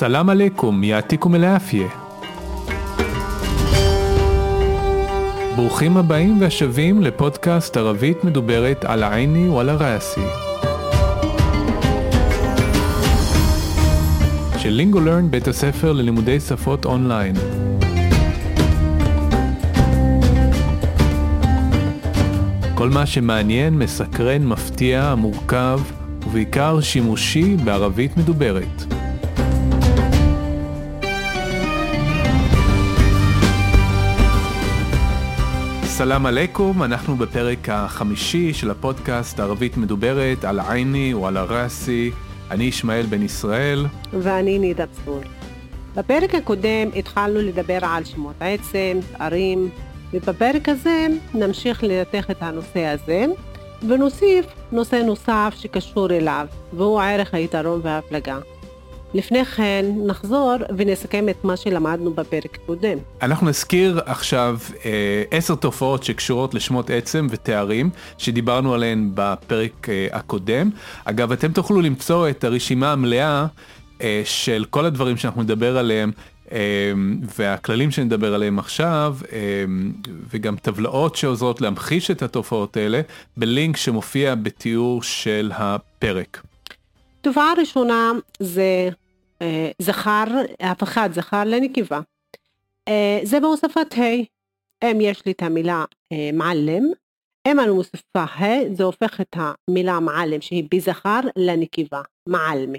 סלאם עליכום, יעתיקום אל-עפיה. ברוכים הבאים והשבים לפודקאסט ערבית מדוברת על העיני ועל הראסי. של לינגולרן בית הספר ללימודי שפות אונליין. כל מה שמעניין, מסקרן, מפתיע, מורכב, ובעיקר שימושי בערבית מדוברת. סלאם עליכום, אנחנו בפרק החמישי של הפודקאסט ערבית מדוברת על עיני או על הראסי. אני ישמעאל בן ישראל. ואני נידה צפור. בפרק הקודם התחלנו לדבר על שמות עצם, ערים, ובפרק הזה נמשיך לנתח את הנושא הזה, ונוסיף נושא נוסף שקשור אליו, והוא ערך היתרון וההפלגה. לפני כן נחזור ונסכם את מה שלמדנו בפרק הקודם. אנחנו נזכיר עכשיו אה, עשר תופעות שקשורות לשמות עצם ותארים שדיברנו עליהן בפרק אה, הקודם. אגב, אתם תוכלו למצוא את הרשימה המלאה אה, של כל הדברים שאנחנו נדבר עליהם והכללים שנדבר עליהם עכשיו וגם טבלאות שעוזרות להמחיש את התופעות האלה בלינק שמופיע בתיאור של הפרק. תופעה ראשונה זה אה, זכר, הפכת זכר לנקבה. אה, זה בהוספת ה', אם יש לי את המילה אה, מעלם, אם אני מוסיפה ה' זה הופך את המילה מעלם שהיא בזכר לנקבה, מעלמי.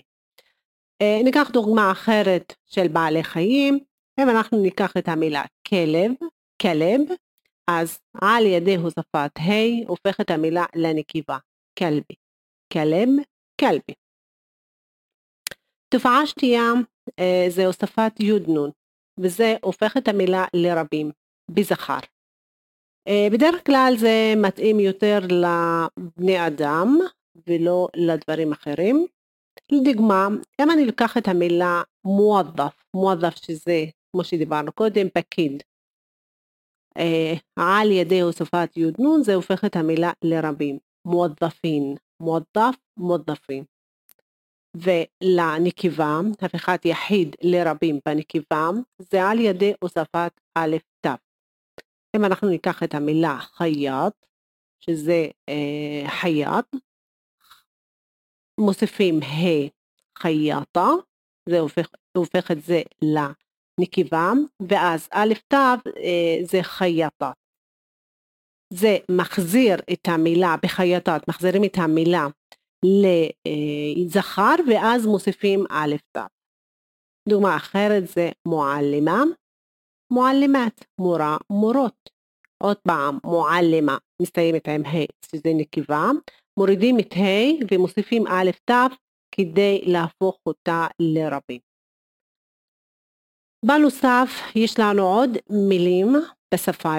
ניקח דוגמה אחרת של בעלי חיים, אם אנחנו ניקח את המילה כלב, כלב, אז על ידי הוספת ה' הופך את המילה לנקבה, כלבי, כלב, כלבי. תופעה שנייה אה, זה הוספת נון, וזה הופך את המילה לרבים, בזכר. אה, בדרך כלל זה מתאים יותר לבני אדם ולא לדברים אחרים. לדוגמה, אם אני לוקח את המילה מועדף, מועדף שזה, כמו שדיברנו קודם, פקיד, אה, על ידי הוספת נון זה הופך את המילה לרבים, מועדפין, מועדף, מועדפין. ולנקבה, הפיכת יחיד לרבים בנקבה, זה על ידי הוספת א' ת'. אם אנחנו ניקח את המילה חייט, שזה אה, חייט, מוסיפים ה' חייטה, זה הופך, הופך את זה לנקבה, ואז א' ת' אה, זה חייטה. זה מחזיר את המילה בחייטת, מחזירים את המילה לזכר ואז מוסיפים א' ת'. דוגמה אחרת זה מועלמה, מועלמת, מורה, מורות. עוד פעם, מועלמה מסתיימת עם ה' שזה נקבה, מורידים את ה' ומוסיפים א' ת' כדי להפוך אותה לרבים. בנוסף יש לנו עוד מילים בשפה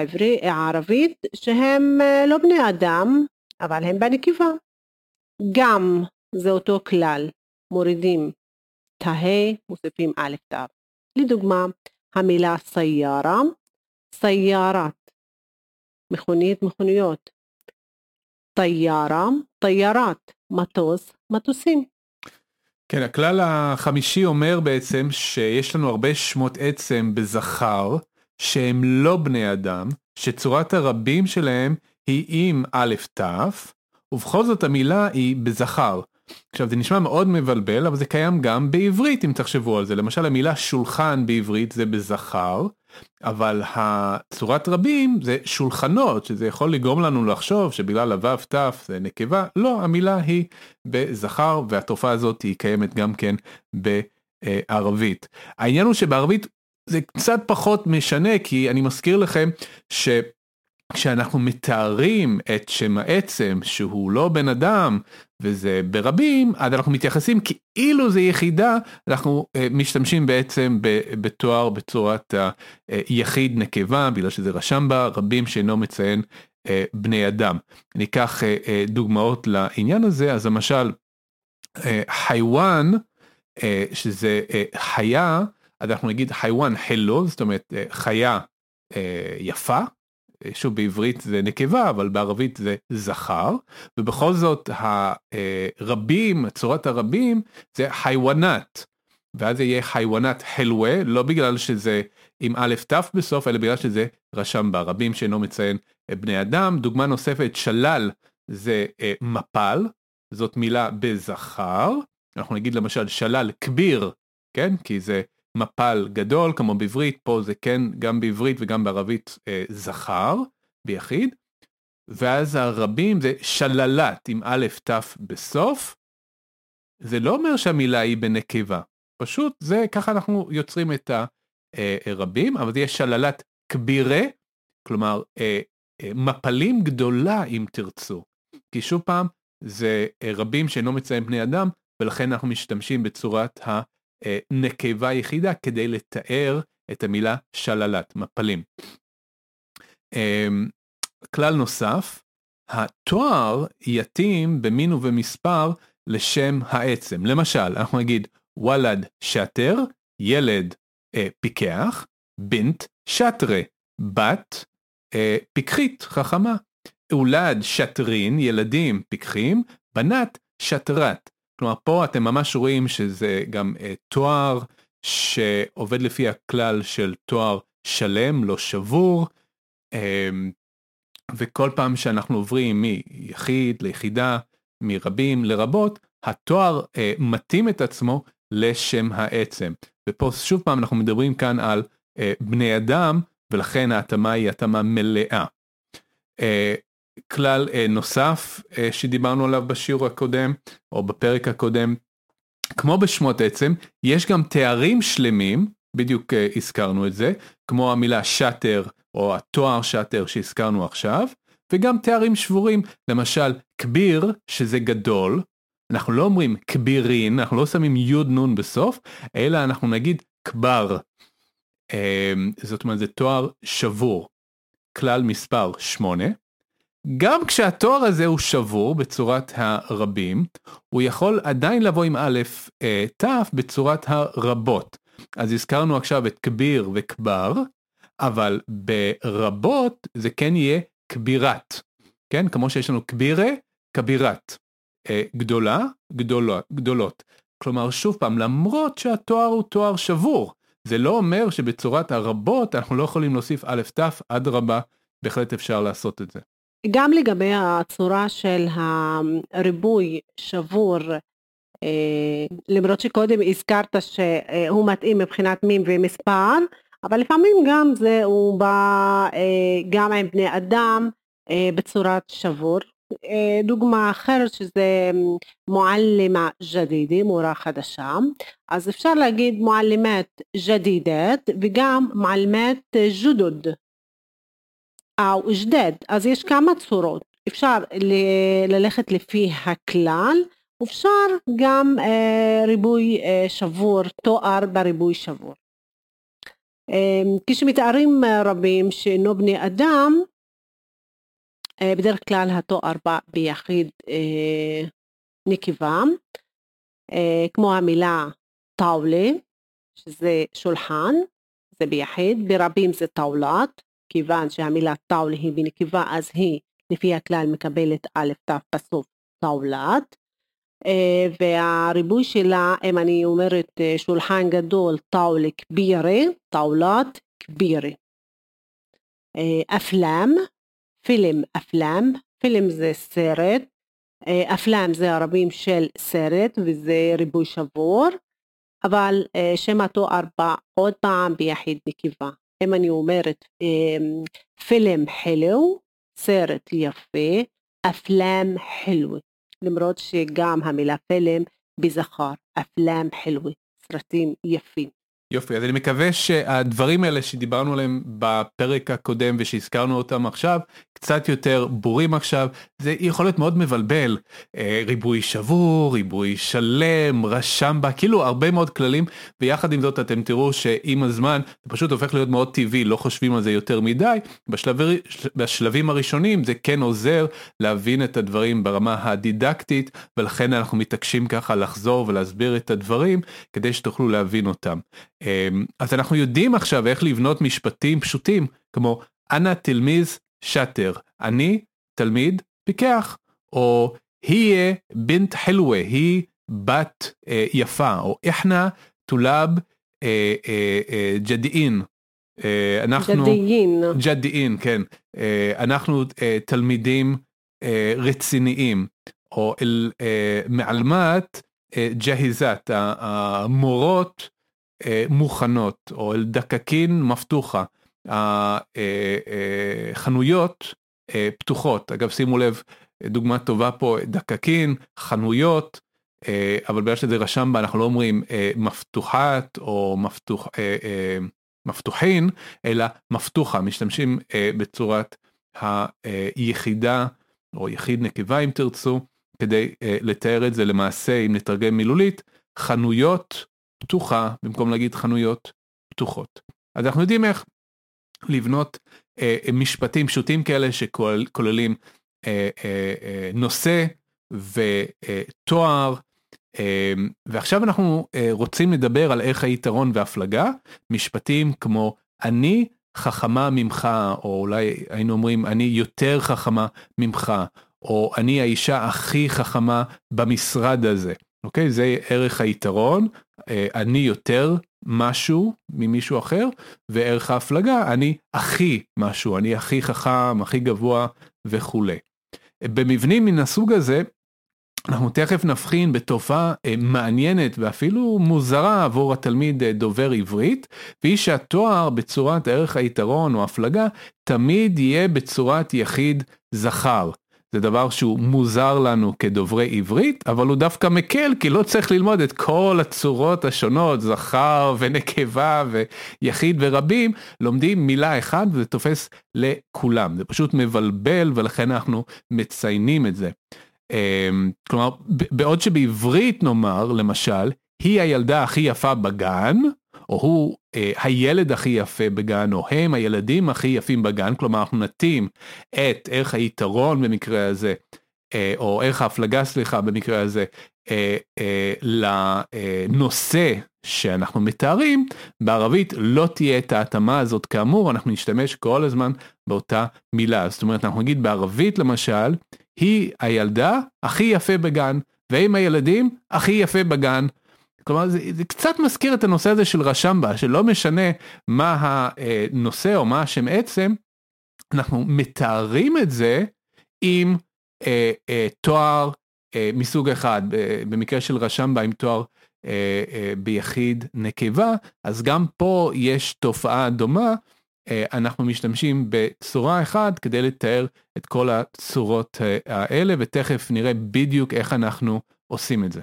הערבית שהם אה, לא בני אדם אבל הם בנקבה גם זה אותו כלל, מורידים את הה' מוסיפים א' ת'. לדוגמה, המילה סיירה, סיירת, מכונית, מכוניות. טיירה, טיירת, מטוס, מטוסים. כן, הכלל החמישי אומר בעצם שיש לנו הרבה שמות עצם בזכר שהם לא בני אדם, שצורת הרבים שלהם היא עם א' ת', ובכל זאת המילה היא בזכר. עכשיו זה נשמע מאוד מבלבל אבל זה קיים גם בעברית אם תחשבו על זה למשל המילה שולחן בעברית זה בזכר אבל הצורת רבים זה שולחנות שזה יכול לגרום לנו לחשוב שבגלל הוו ת' זה נקבה לא המילה היא בזכר והתופעה הזאת היא קיימת גם כן בערבית. העניין הוא שבערבית זה קצת פחות משנה כי אני מזכיר לכם ש... כשאנחנו מתארים את שם העצם שהוא לא בן אדם וזה ברבים אז אנחנו מתייחסים כאילו זה יחידה אנחנו uh, משתמשים בעצם בתואר בצורת היחיד נקבה בגלל שזה רשם בה רבים שאינו מציין uh, בני אדם. ניקח uh, דוגמאות לעניין הזה אז למשל חיוואן שזה חיה אז אנחנו נגיד חיוואן חלו זאת אומרת חיה יפה שוב בעברית זה נקבה אבל בערבית זה זכר. ובכל זאת הרבים צורת הרבים זה חיוואנת ואז זה יהיה חיוונת חלווה, לא בגלל שזה עם א' ת' בסוף, אלא בגלל שזה רשם ברבים שאינו מציין בני אדם. דוגמה נוספת, שלל זה אה, מפל, זאת מילה בזכר, אנחנו נגיד למשל שלל כביר, כן? כי זה מפל גדול כמו בעברית, פה זה כן גם בעברית וגם בערבית אה, זכר ביחיד. ואז הרבים זה שללת עם א' ת' בסוף. זה לא אומר שהמילה היא בנקבה, פשוט זה ככה אנחנו יוצרים את הרבים, אבל זה יהיה שללת כבירה, כלומר אה, אה, מפלים גדולה אם תרצו. כי שוב פעם, זה רבים שאינו מציין בני אדם, ולכן אנחנו משתמשים בצורת הנקבה יחידה כדי לתאר את המילה שללת, מפלים. אמ, כלל נוסף, התואר יתאים במין ובמספר לשם העצם. למשל, אנחנו נגיד וולד שטר, ילד אה, פיקח, בינט שטרה, בת אה, פיקחית, חכמה. אולד שטרין, ילדים פיקחים, בנת שטרת. כלומר, פה אתם ממש רואים שזה גם אה, תואר שעובד לפי הכלל של תואר שלם, לא שבור, אה, וכל פעם שאנחנו עוברים מיחיד ליחידה, מרבים לרבות, התואר אה, מתאים את עצמו לשם העצם. ופה שוב פעם אנחנו מדברים כאן על אה, בני אדם, ולכן ההתאמה היא התאמה מלאה. כלל אה, נוסף אה, שדיברנו עליו בשיעור הקודם, או בפרק הקודם, כמו בשמות עצם, יש גם תארים שלמים, בדיוק אה, הזכרנו את זה, כמו המילה שאטר, או התואר שאטר שהזכרנו עכשיו, וגם תארים שבורים, למשל כביר, שזה גדול, אנחנו לא אומרים כבירין, אנחנו לא שמים יוד נון בסוף, אלא אנחנו נגיד כבר. זאת אומרת זה תואר שבור. כלל מספר 8. גם כשהתואר הזה הוא שבור בצורת הרבים, הוא יכול עדיין לבוא עם א' אה, ת' בצורת הרבות. אז הזכרנו עכשיו את כביר וכבר, אבל ברבות זה כן יהיה כבירת. כן? כמו שיש לנו כבירה, כבירת. אה, גדולה, גדולות, גדולות. כלומר, שוב פעם, למרות שהתואר הוא תואר שבור, זה לא אומר שבצורת הרבות אנחנו לא יכולים להוסיף א' ת', אדרבה, בהחלט אפשר לעשות את זה. גם לגבי הצורה של הריבוי שבור, אה, למרות שקודם הזכרת שהוא מתאים מבחינת מין ומספר, אבל לפעמים גם זה הוא בא אה, גם עם בני אדם בצורת שבור, דוגמה אחרת שזה מועלמה ג'דידה, מורה חדשה, אז אפשר להגיד מועלמת ג'דידת וגם מועלמת ג'ודוד או ג'דד, אז יש כמה צורות, אפשר ללכת לפי הכלל, אפשר גם ריבוי שבור, תואר בריבוי שבור. כשמתארים רבים שאינו בני אדם, בדרך כלל התואר בא ביחיד נקבה, כמו המילה טאולה, שזה שולחן, זה ביחיד, ברבים זה טאולת, כיוון שהמילה טאולה היא בנקבה אז היא לפי הכלל מקבלת א' ת' בסוף טאולת, והריבוי שלה, אם אני אומרת שולחן גדול, טאולה כבירה, טאולת כבירה. אפלם, פילם אפלם, פילם זה סרט, אפלם זה הרבים של סרט וזה ריבוי שבור, אבל שם התואר בא עוד פעם ביחיד נקבה. אם אני אומרת פילם חילו, סרט יפה, אפלם חלווה, למרות שגם המילה פילם בזכר, אפלם חלווה, סרטים יפים. יופי, אז אני מקווה שהדברים האלה שדיברנו עליהם בפרק הקודם ושהזכרנו אותם עכשיו, קצת יותר ברורים עכשיו, זה יכול להיות מאוד מבלבל, אה, ריבוי שבור, ריבוי שלם, רשם בה, כאילו הרבה מאוד כללים, ויחד עם זאת אתם תראו שעם הזמן זה פשוט הופך להיות מאוד טבעי, לא חושבים על זה יותר מדי, בשלבים, בשלבים הראשונים זה כן עוזר להבין את הדברים ברמה הדידקטית, ולכן אנחנו מתעקשים ככה לחזור ולהסביר את הדברים, כדי שתוכלו להבין אותם. אמ, אז אנחנו יודעים עכשיו איך לבנות משפטים פשוטים, כמו أنا تلميذ شاطر, אני תלמיד פיקח, או هي بنت حلوة, היא בת אה, יפה, או إحنا طلاب אה, אה, אה, ג'דיין. אה, אנחנו, ג'דיין. ג'דיין, כן. אה, אנחנו אה, תלמידים אה, רציניים, או אל אה, מעלמת אה, ג'היזת, המורות אה, מוכנות, או אל דקקין מפתוחה. החנויות אה, פתוחות. אגב, שימו לב, דוגמה טובה פה, דקקין, חנויות, אה, אבל בגלל שזה רשם בה, אנחנו לא אומרים אה, מפתוחת או מפתוח, אה, אה, מפתוחין, אלא מפתוחה, משתמשים אה, בצורת היחידה, או יחיד נקבה אם תרצו, כדי אה, לתאר את זה למעשה, אם נתרגם מילולית, חנויות פתוחה, במקום להגיד חנויות פתוחות. אז אנחנו יודעים איך לבנות אה, משפטים פשוטים כאלה שכוללים אה, אה, אה, נושא ותואר. אה, ועכשיו אנחנו אה, רוצים לדבר על ערך היתרון והפלגה, משפטים כמו אני חכמה ממך, או אולי היינו אומרים אני יותר חכמה ממך, או אני האישה הכי חכמה במשרד הזה. אוקיי? זה ערך היתרון, אה, אני יותר משהו ממישהו אחר, וערך ההפלגה, אני הכי משהו, אני הכי חכם, הכי גבוה וכולי. במבנים מן הסוג הזה, אנחנו תכף נבחין בתופעה אה, מעניינת ואפילו מוזרה עבור התלמיד אה, דובר עברית, והיא שהתואר בצורת ערך היתרון או הפלגה תמיד יהיה בצורת יחיד זכר. זה דבר שהוא מוזר לנו כדוברי עברית, אבל הוא דווקא מקל, כי לא צריך ללמוד את כל הצורות השונות, זכר ונקבה ויחיד ורבים, לומדים מילה אחת וזה תופס לכולם. זה פשוט מבלבל ולכן אנחנו מציינים את זה. אמ, כלומר, בעוד שבעברית נאמר, למשל, היא הילדה הכי יפה בגן, או הוא אה, הילד הכי יפה בגן, או הם הילדים הכי יפים בגן, כלומר אנחנו נתאים את ערך היתרון במקרה הזה, אה, או ערך ההפלגה סליחה במקרה הזה, אה, אה, לנושא שאנחנו מתארים, בערבית לא תהיה את ההתאמה הזאת כאמור, אנחנו נשתמש כל הזמן באותה מילה. זאת אומרת, אנחנו נגיד בערבית למשל, היא הילדה הכי יפה בגן, והם הילדים הכי יפה בגן. כלומר זה, זה קצת מזכיר את הנושא הזה של רשמבה שלא משנה מה הנושא או מה השם עצם אנחנו מתארים את זה עם אה, אה, תואר אה, מסוג אחד במקרה של רשמבה עם תואר אה, אה, ביחיד נקבה אז גם פה יש תופעה דומה אה, אנחנו משתמשים בצורה אחת כדי לתאר את כל הצורות אה, האלה ותכף נראה בדיוק איך אנחנו עושים את זה.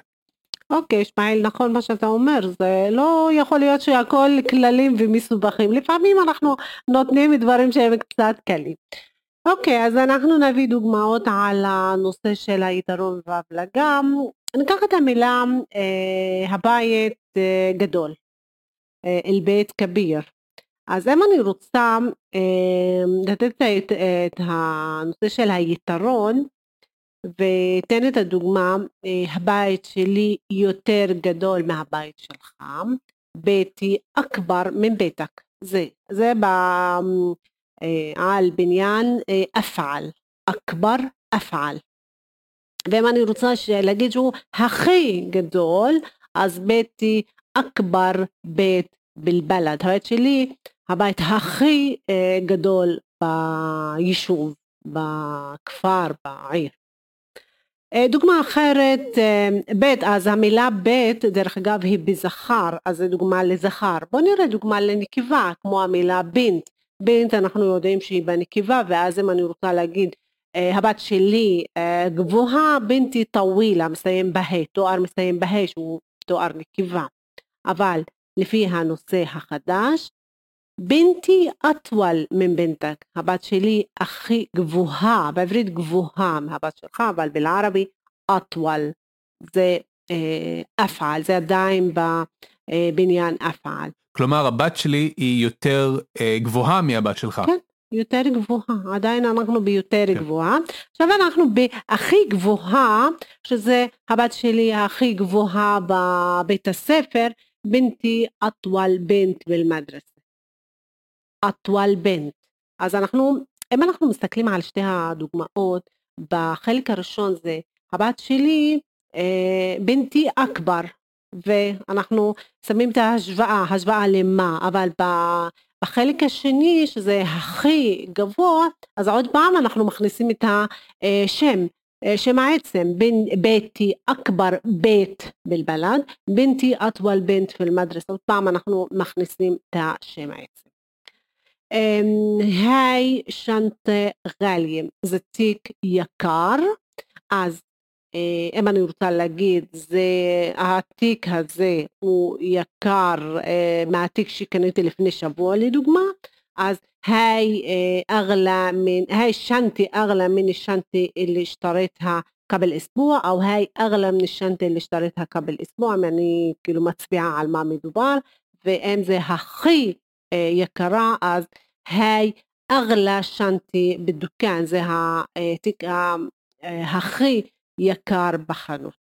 אוקיי, ישמעאל, נכון מה שאתה אומר, זה לא יכול להיות שהכל כללים ומסובכים, לפעמים אנחנו נותנים דברים שהם קצת קלים. אוקיי, אז אנחנו נביא דוגמאות על הנושא של היתרון וההבלגה. ניקח את המילה אה, הבית אה, גדול, אה, אל בית כביר. אז אם אני רוצה אה, לתת את, את הנושא של היתרון, ותן את הדוגמה, אה, הבית שלי יותר גדול מהבית שלך, ביתי אכבר מביתק, זה, זה ב, אה, בניין אה, אפעל, אכבר אפעל. ואם אני רוצה להגיד שהוא הכי גדול, אז ביתי אכבר בית בלבלד, הבית שלי הבית הכי גדול ביישוב, בכפר, בעיר. אה, דוגמה אחרת, אה, בית, אז המילה בית דרך אגב היא בזכר, אז זה דוגמה לזכר. בוא נראה דוגמה לנקבה, כמו המילה בינט. בינט אנחנו יודעים שהיא בנקבה, ואז אם אני רוצה להגיד אה, הבת שלי גבוהה, בינטי טווילה, מסיים בה', תואר מסיים בה' שהוא תואר נקבה. אבל לפי הנושא החדש, בינתי אטוול מבנתק, הבת שלי הכי גבוהה, בעברית גבוהה מהבת שלך, אבל בערבי אטוול, זה אה, אפעל, זה עדיין בבניין אפעל. כלומר הבת שלי היא יותר אה, גבוהה מהבת שלך. כן, יותר גבוהה, עדיין אנחנו ביותר כן. גבוהה. עכשיו אנחנו בהכי גבוהה, שזה הבת שלי הכי גבוהה בבית הספר, בנתי אטוול בנט בלמדרס. בנט. אז אנחנו, אם אנחנו מסתכלים על שתי הדוגמאות, בחלק הראשון זה הבת שלי אה, בנתי אכבר, ואנחנו שמים את ההשוואה, השוואה למה, אבל בחלק השני, שזה הכי גבוה, אז עוד פעם אנחנו מכניסים את השם, שם העצם, ביתי אכבר בית בלבלד, בנתי אטוול בנט פילמדרס, עוד פעם אנחנו מכניסים את השם העצם. היי שנטה גליים, זה תיק יקר, אז אה, אם אני רוצה להגיד, זה, התיק הזה הוא יקר אה, מהתיק שקניתי לפני שבוע לדוגמה, אז היי אגלה מן, היי שנטי אגלה מן שנטי اللي اشتريتها قبل أسبوع أو هاي أغلى من الشنطة اللي اشتريتها قبل أسبوع אני כאילו מצביעה על מה מדובר ואם זה הכי אה, יקרה אז היי אגלה שנטי בדוכן זה התיק הכי יקר בחנות.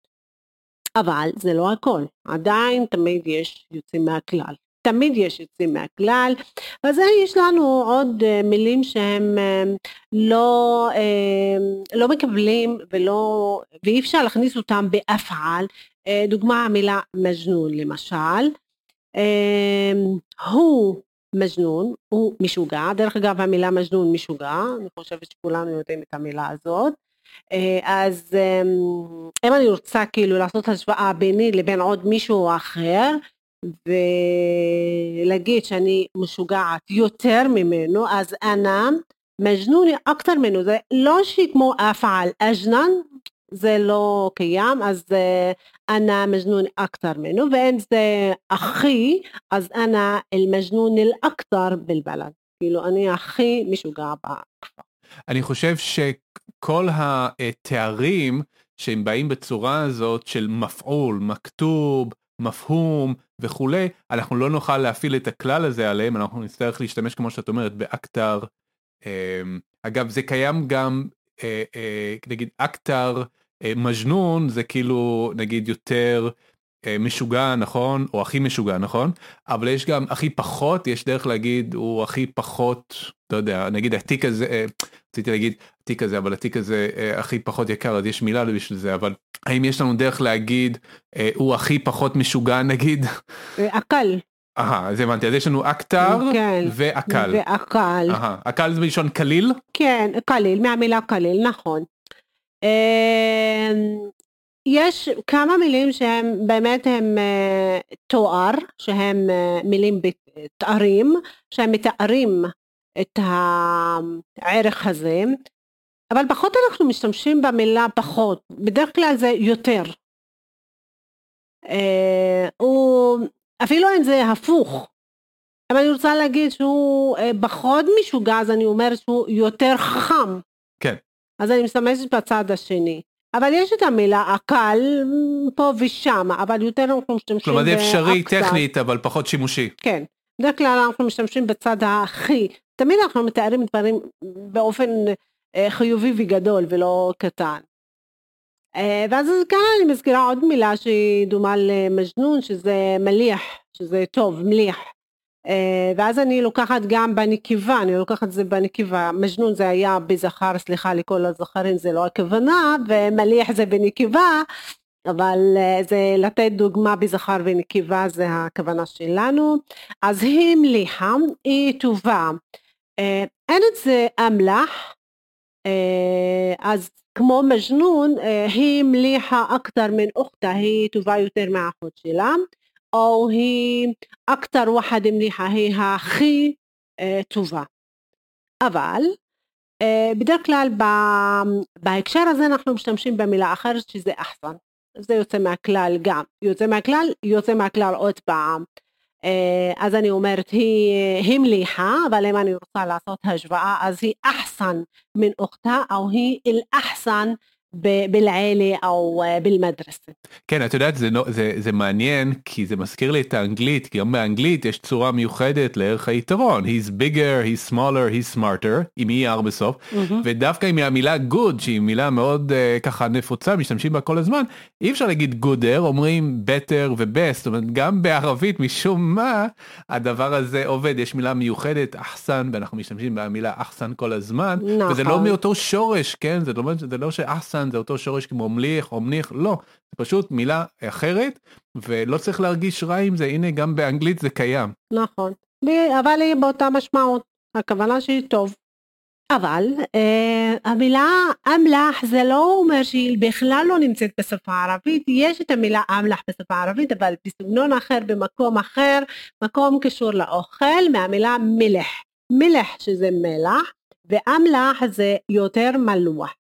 אבל זה לא הכל, עדיין תמיד יש יוצאים מהכלל. תמיד יש יוצאים מהכלל, אז יש לנו עוד אה, מילים שהם אה, לא, אה, לא מקבלים ולא, ואי אפשר להכניס אותם באפעל, דוגמה המילה מג'נון למשל, הוא מג'נון, הוא משוגע, דרך אגב המילה מג'נון משוגע, אני חושבת שכולנו יודעים את המילה הזאת, אה, אז אמ, אם אני רוצה כאילו לעשות השוואה ביני לבין עוד מישהו אחר ולהגיד שאני משוגעת יותר ממנו אז אנא מג'נוני אקטר ממנו זה לא שכמו אפעל אג'נן זה לא קיים אז أنا مجنون أكتر منه ואם זה אחי אז أنا المجنون الأكتر بالبلد כאילו אני הכי משוגע בכפר אני חושב שכל התארים שהם באים בצורה הזאת של مفعول, مكتوب, مفهوم וכולי, אנחנו לא נוכל להפעיל את הכלל הזה עליהם, אנחנו נצטרך להשתמש כמו שאת אומרת ב أكتر. אמ, אגב זה קיים גם אה, אה, נגיד אקטר אה, מג'נון זה כאילו נגיד יותר משוגע נכון או הכי משוגע נכון אבל יש גם הכי פחות יש דרך להגיד הוא הכי פחות לא יודע נגיד התיק הזה רציתי להגיד התיק הזה אבל התיק הזה אה, הכי פחות יקר אז יש מילה בשביל זה אבל האם יש לנו דרך להגיד אה, הוא הכי פחות משוגע נגיד? אקל. אהה אז הבנתי אז יש לנו אקטר כן, ואקל. ואקל. אקל זה בלשון קליל? כן קליל מהמילה קליל נכון. אה, יש כמה מילים שהם באמת הם תואר שהם מילים בתארים שהם מתארים את הערך הזה, אבל פחות אנחנו משתמשים במילה פחות, בדרך כלל זה יותר. אה, הוא, אפילו אם זה הפוך, אם אני רוצה להגיד שהוא אה, פחות משוגע אז אני אומרת שהוא יותר חכם. אז אני משתמשת בצד השני. אבל יש את המילה הקל פה ושם, אבל יותר אנחנו משתמשים כלומר זה אפשרי טכנית אבל פחות שימושי. כן. בדרך כלל אנחנו משתמשים בצד הכי, תמיד אנחנו מתארים דברים באופן אה, חיובי וגדול ולא קטן. אה, ואז כאן אני מזכירה עוד מילה שהיא דומה למג'נון שזה מליח, שזה טוב, מליח. אה, ואז אני לוקחת גם בנקבה, אני לוקחת את זה בנקבה, מג'נון זה היה בזכר, סליחה לכל הזכרים זה לא הכוונה, ומליח זה בנקבה, אבל זה לתת דוגמה בזכר ונקבה זה הכוונה שלנו. אז היא מליחה, היא טובה. אין את זה אמלח, אז כמו מג'נון היא מליחה אקטר מן אוכתה, היא טובה יותר מהאחות שלה, או היא אקטר וחד מליחה, היא הכי טובה. אבל בדרך כלל בהקשר הזה אנחנו משתמשים במילה אחרת שזה אחסן. זה יוצא מהכלל גם. יוצא מהכלל, יוצא מהכלל עוד פעם. אז אני אומרת היא המליחה אבל אם אני רוצה לעשות השוואה אז היא אחסן מן אוכתה או היא אל-אחסן بالعيلة או بالمدرسة. כן את יודעת זה, זה, זה מעניין כי זה מזכיר לי את האנגלית כי גם באנגלית יש צורה מיוחדת לערך היתרון he's bigger he's smaller he's smarter עם er בסוף mm-hmm. ודווקא עם המילה good שהיא מילה מאוד uh, ככה נפוצה משתמשים בה כל הזמן אי אפשר להגיד gooder אומרים better ו-best זאת אומרת גם בערבית משום מה הדבר הזה עובד יש מילה מיוחדת אחסן ואנחנו משתמשים במילה אחסן כל הזמן נכון. וזה לא מאותו שורש כן זה לא, זה לא שאחסן חסן זה אותו שורש כמו מליך או מניח, לא, זה פשוט מילה אחרת, ולא צריך להרגיש רע עם זה, הנה גם באנגלית זה קיים. נכון, אבל היא באותה משמעות, הכוונה שהיא טוב. אבל אה, המילה אמלח זה לא אומר שהיא בכלל לא נמצאת בשפה הערבית, יש את המילה אמלח בשפה הערבית אבל בסגנון אחר, במקום אחר, מקום קשור לאוכל מהמילה מלח, מלח שזה מלח ואמלח זה יותר מלוח.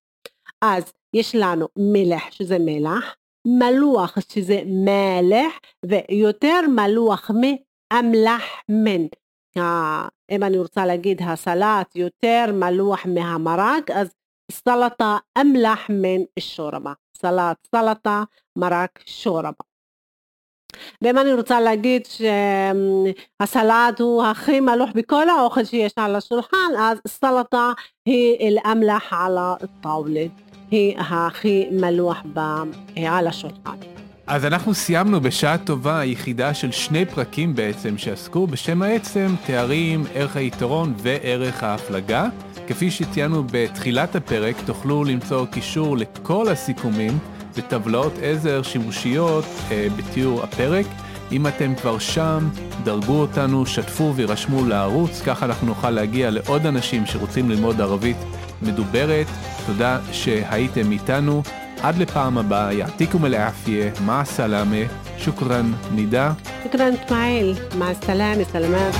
אז יש לנו מלח שזה מלח, מלוח שזה מלח ויותר מלוח מאמלח מן. אם אני רוצה להגיד הסלט יותר מלוח מהמרק אז סלטה אמלח מן שורבה. סלט סלטה מרק שורבה. ואם אני רוצה להגיד שהסלט הוא הכי מלוח בכל האוכל שיש על השולחן אז סלטה היא אל-אמלח על הטאולה. היא הכי מלוח על השולחן. אז אנחנו סיימנו בשעה טובה יחידה של שני פרקים בעצם שעסקו בשם העצם, תארים, ערך היתרון וערך ההפלגה. כפי שציינו בתחילת הפרק, תוכלו למצוא קישור לכל הסיכומים בטבלאות עזר שימושיות אה, בתיאור הפרק. אם אתם כבר שם, דרגו אותנו, שתפו וירשמו לערוץ, ככה אנחנו נוכל להגיע לעוד אנשים שרוצים ללמוד ערבית מדוברת. תודה שהייתם איתנו. עד לפעם הבאה, יעתיקום אל-עפיה, מה סלאמה, שוכרן נידה. שוכרן אסמאעיל, מה סלאמה, סלאמת.